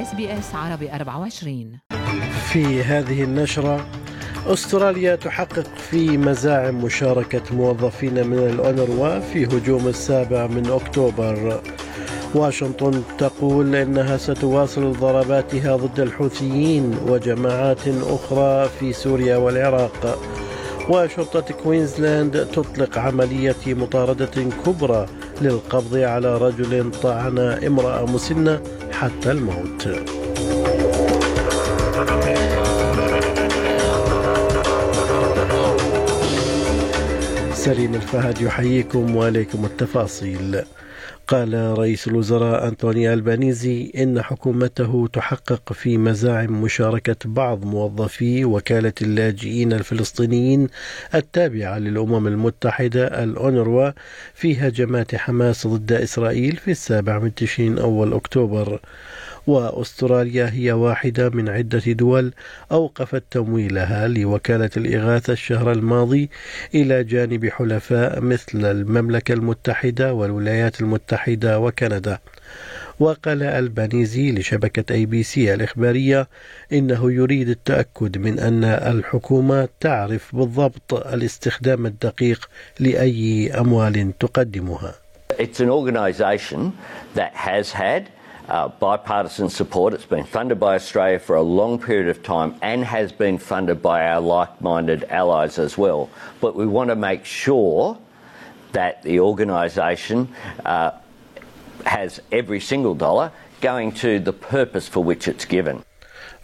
SBS عربي 24 في هذه النشرة أستراليا تحقق في مزاعم مشاركة موظفين من الأونروا في هجوم السابع من أكتوبر. واشنطن تقول إنها ستواصل ضرباتها ضد الحوثيين وجماعات أخرى في سوريا والعراق. وشرطة كوينزلاند تطلق عملية مطاردة كبرى للقبض على رجل طعن امرأة مسنة حتى الموت. سليم الفهد يحييكم وعليكم التفاصيل. قال رئيس الوزراء أنطوني ألبانيزي إن حكومته تحقق في مزاعم مشاركة بعض موظفي وكالة اللاجئين الفلسطينيين التابعة للأمم المتحدة الأونروا في هجمات حماس ضد إسرائيل في السابع من تشرين أول أكتوبر وأستراليا هي واحدة من عدة دول أوقفت تمويلها لوكالة الإغاثة الشهر الماضي إلى جانب حلفاء مثل المملكة المتحدة والولايات المتحدة وكندا وقال البانيزي لشبكة ABC الإخبارية إنه يريد التأكد من أن الحكومة تعرف بالضبط الاستخدام الدقيق لأي أموال تقدمها. It's an organization that has had uh, bipartisan support. It's been funded by Australia for a long period of time and has been funded by our like minded allies as well. But we want to make sure that the organisation uh, has every single dollar going to the purpose for which it's given.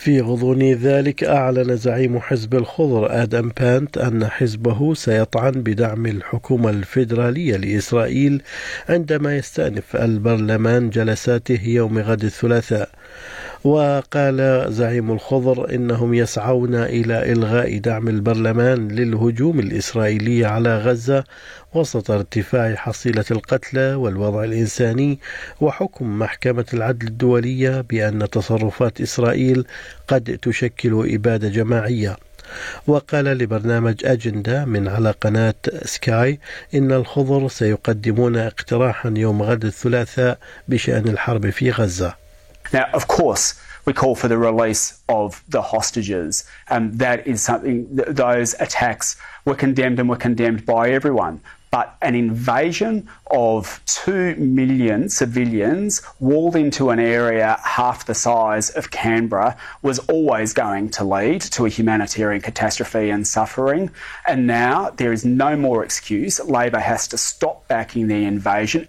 في غضون ذلك أعلن زعيم حزب الخضر آدم بانت أن حزبه سيطعن بدعم الحكومة الفيدرالية لإسرائيل عندما يستأنف البرلمان جلساته يوم غد الثلاثاء. وقال زعيم الخضر إنهم يسعون إلى إلغاء دعم البرلمان للهجوم الإسرائيلي على غزة وسط ارتفاع حصيلة القتلى والوضع الإنساني وحكم محكمة العدل الدولية بأن تصرفات إسرائيل قد تشكل إبادة جماعية. وقال لبرنامج أجندة من على قناة سكاي إن الخضر سيقدمون اقتراحا يوم غد الثلاثاء بشأن الحرب في غزة. Now, of course, we call for the release of the hostages. Um, that is something, th- those attacks were condemned and were condemned by everyone. But an invasion of 2 million civilians walled into an area half the size of Canberra was always going to lead to a humanitarian catastrophe and suffering. And now there is no more excuse. Labor has to stop backing the invasion.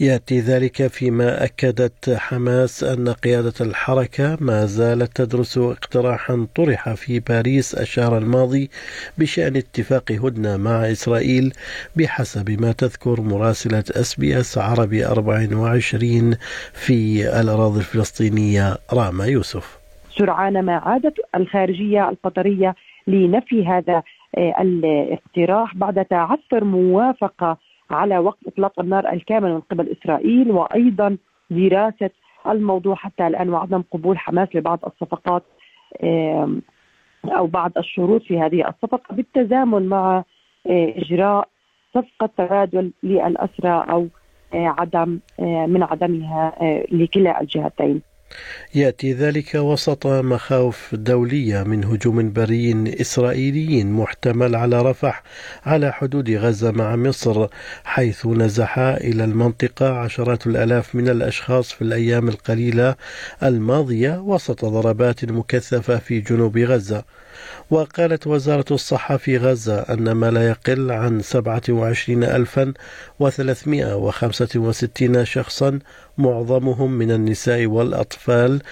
يأتي ذلك فيما أكدت حماس أن قيادة الحركة ما زالت تدرس اقتراحا طرح في باريس الشهر الماضي بشأن اتفاق هدنة مع إسرائيل بحسب ما تذكر مراسلة أس بي إس عربي 24 في الأراضي الفلسطينية راما يوسف. سرعان ما عادت الخارجية القطرية لنفي هذا الاقتراح بعد تعثر موافقة على وقف إطلاق النار الكامل من قبل إسرائيل وأيضا دراسة الموضوع حتى الآن وعدم قبول حماس لبعض الصفقات أو بعض الشروط في هذه الصفقة بالتزامن مع إجراء صفقة تبادل للأسرى أو عدم من عدمها لكلا الجهتين. يأتي ذلك وسط مخاوف دولية من هجوم بري اسرائيلي محتمل على رفح على حدود غزة مع مصر حيث نزح إلى المنطقة عشرات الألاف من الأشخاص في الأيام القليلة الماضية وسط ضربات مكثفة في جنوب غزة. وقالت وزارة الصحة في غزة أن ما لا يقل عن 27365 شخصا معظمهم من النساء والأطفال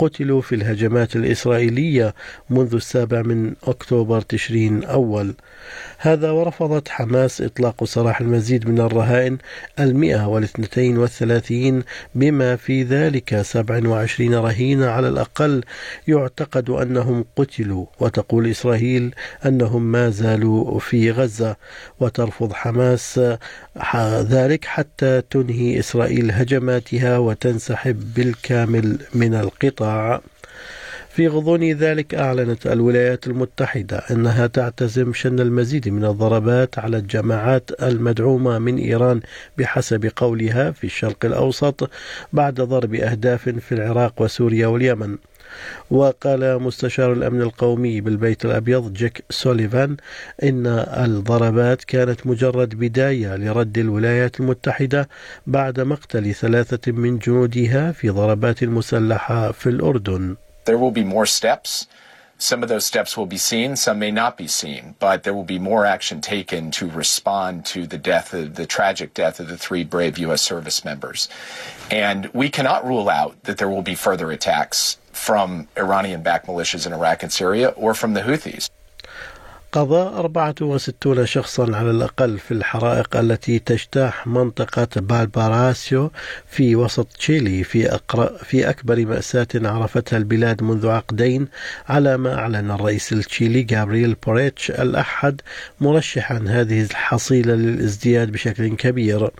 قتلوا في الهجمات الإسرائيلية منذ السابع من أكتوبر تشرين أول. هذا ورفضت حماس إطلاق سراح المزيد من الرهائن المئة والاثنتين والثلاثين بما في ذلك سبع وعشرين رهينة على الأقل. يعتقد أنهم قتلوا وتقول إسرائيل أنهم ما زالوا في غزة. وترفض حماس ذلك حتى تنهي إسرائيل هجماتها وتنسحب بالكامل من القطاع. في غضون ذلك أعلنت الولايات المتحدة أنها تعتزم شن المزيد من الضربات على الجماعات المدعومة من إيران بحسب قولها في الشرق الأوسط بعد ضرب أهداف في العراق وسوريا واليمن. وقال مستشار الأمن القومي بالبيت الأبيض جيك سوليفان إن الضربات كانت مجرد بداية لرد الولايات المتحدة بعد مقتل ثلاثة من جنودها في ضربات مسلحة في الأردن. There will be more steps. Some of those steps will be seen, some may not be seen, but there will be more action taken to respond to the death of the tragic death of the three brave U.S. service members. And we cannot rule out that there will be further attacks from Iranian backed militias in Iraq and Syria or from the Houthis. قضى 64 شخصا على الأقل في الحرائق التي تجتاح منطقة فالبارايسو في وسط تشيلي في. في أكبر مأساة عرفتها البلاد منذ عقدين على ما أعلن الرئيس التشيلي جابرييل بوريتش الأحد مرشحا هذه الحصيلة للازدياد بشكل كبير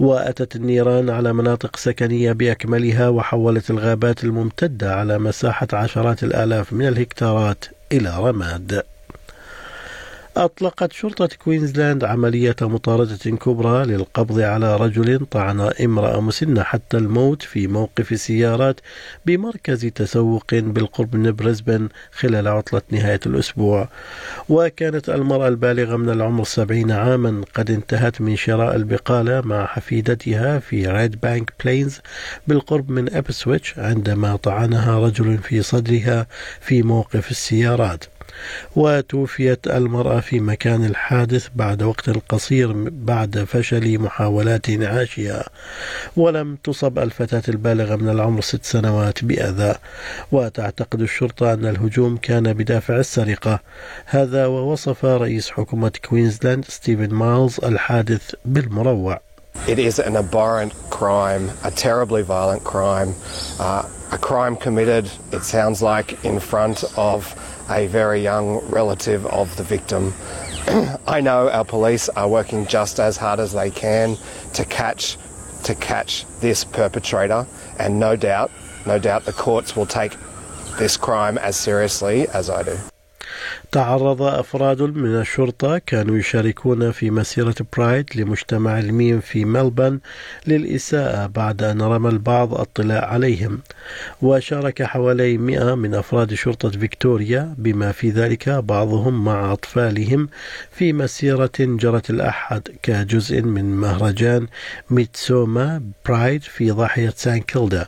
وأتت النيران على مناطق سكنية بأكملها وحولت الغابات الممتدة على مساحة عشرات الآلاف من الهكتارات إلى رماد أطلقت شرطة كوينزلاند عملية مطاردة كبرى للقبض على رجل طعن امرأة مسنة حتى الموت في موقف سيارات بمركز تسوق بالقرب من بريسبن خلال عطلة نهاية الأسبوع. وكانت المرأة البالغة من العمر سبعين عاما قد انتهت من شراء البقالة مع حفيدتها في ريد بانك بلينز بالقرب من أبسويتش عندما طعنها رجل في صدرها في موقف السيارات. وتوفيت المرأة في مكان الحادث بعد وقت قصير بعد فشل محاولات انعاشها ولم تصب الفتاة البالغة من العمر ست سنوات بأذى. وتعتقد الشرطة أن الهجوم كان بدافع السرقة. هذا ووصف رئيس حكومة كوينزلاند ستيفن مايلز الحادث بالمروع. It is an abhorrent crime, a terribly violent crime, uh, a crime committed, it sounds like, in front of a very young relative of the victim. I know our police are working just as hard as they can to catch to catch this perpetrator and no doubt no doubt the courts will take this crime as seriously as I do. تعرض أفراد من الشرطة كانوا يشاركون في مسيرة برايد لمجتمع الميم في ملبن للإساءة بعد أن رمى البعض الطلاع عليهم. وشارك حوالي 100 من أفراد شرطة فيكتوريا بما في ذلك بعضهم مع أطفالهم في مسيرة جرت الأحد كجزء من مهرجان ميتسوما برايد في ضاحية سان كيلدا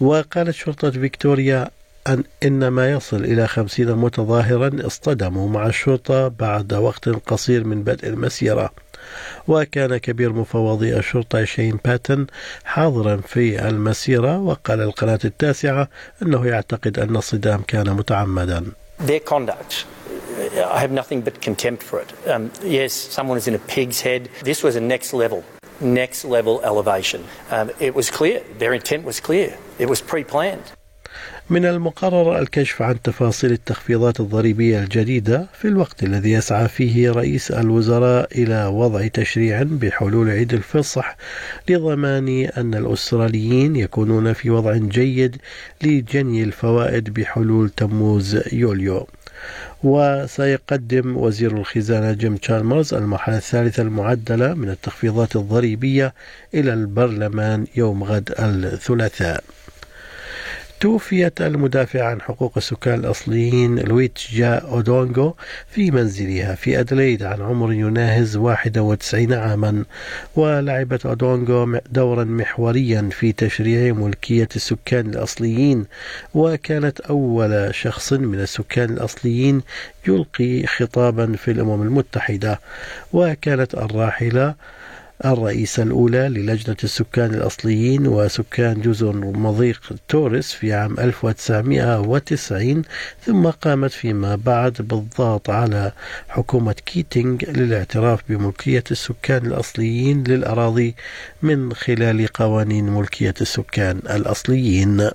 وقالت شرطة فيكتوريا أن إن ما يصل إلى خمسين متظاهرا اصطدموا مع الشرطة بعد وقت قصير من بدء المسيرة وكان كبير مفوضي الشرطة شين باتن حاضرا في المسيرة وقال القناة التاسعة أنه يعتقد أن الصدام كان متعمدا Their conduct I have nothing but contempt for it. Um, yes, someone is in a pig's head. This was a next level, next level elevation. Um, it was clear. Their intent was clear. It was pre planned. من المقرر الكشف عن تفاصيل التخفيضات الضريبية الجديدة في الوقت الذي يسعى فيه رئيس الوزراء إلى وضع تشريع بحلول عيد الفصح لضمان أن الأستراليين يكونون في وضع جيد لجني الفوائد بحلول تموز يوليو. وسيقدم وزير الخزانة جيم تشالمرز المرحلة الثالثة المعدلة من التخفيضات الضريبية إلى البرلمان يوم غد الثلاثاء. توفيت المدافعة عن حقوق السكان الأصليين لويتجا أودونهيو في منزلها في أدليد عن عمر يناهز 91 عاما. ولعبت أودونغو دورا محوريا في تشريع ملكية السكان الأصليين. وكانت أول شخص من السكان الأصليين يلقي خطابا في الأمم المتحدة. وكانت الراحلة الرئيسة الأولى للجنة السكان الأصليين وسكان جزر مضيق توريس في عام 1990 ثم قامت فيما بعد بالضغط على حكومة كيتينغ للاعتراف بملكية السكان الأصليين للأراضي من خلال قوانين ملكية السكان الأصليين.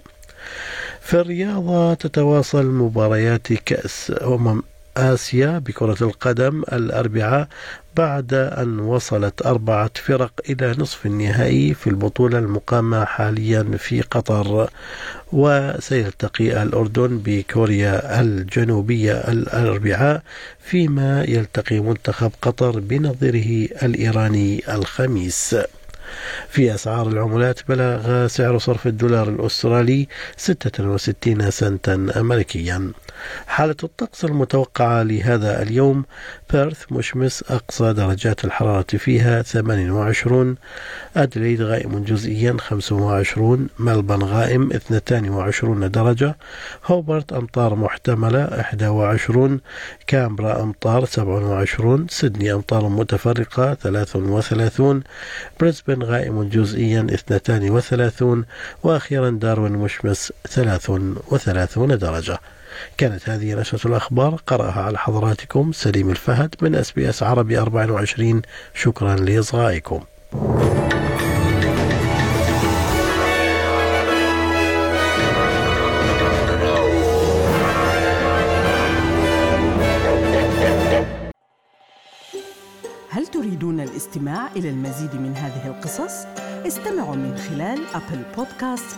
في الرياضة تتواصل مباريات كأس أمم آسيا بكرة القدم الأربعاء بعد أن وصلت أربعة فرق إلى نصف النهائي في البطولة المقامة حاليا في قطر. وسيلتقي الأردن بكوريا الجنوبية الأربعاء فيما يلتقي منتخب قطر بنظيره الإيراني الخميس. في أسعار العملات بلغ سعر صرف الدولار الأسترالي 66 سنتا أمريكيا. حالة الطقس المتوقعة لهذا اليوم بيرث مشمس أقصى درجات الحرارة فيها 28 أدليد غائم جزئيا 25 ملبن غائم 22 درجة هوبارت أمطار محتملة 21 كانبرا أمطار 27 سيدني أمطار متفرقة 33 بريسبن غائم جزئيا 32 وأخيرا داروين مشمس 33 درجة. كانت هذه نشرة الأخبار. قرأها على حضراتكم سليم الفهد من SBS عربي 24 شكرا لإصغائكم. هل تريدون الاستماع إلى المزيد من هذه القصص؟ استمعوا من خلال Apple Podcasts،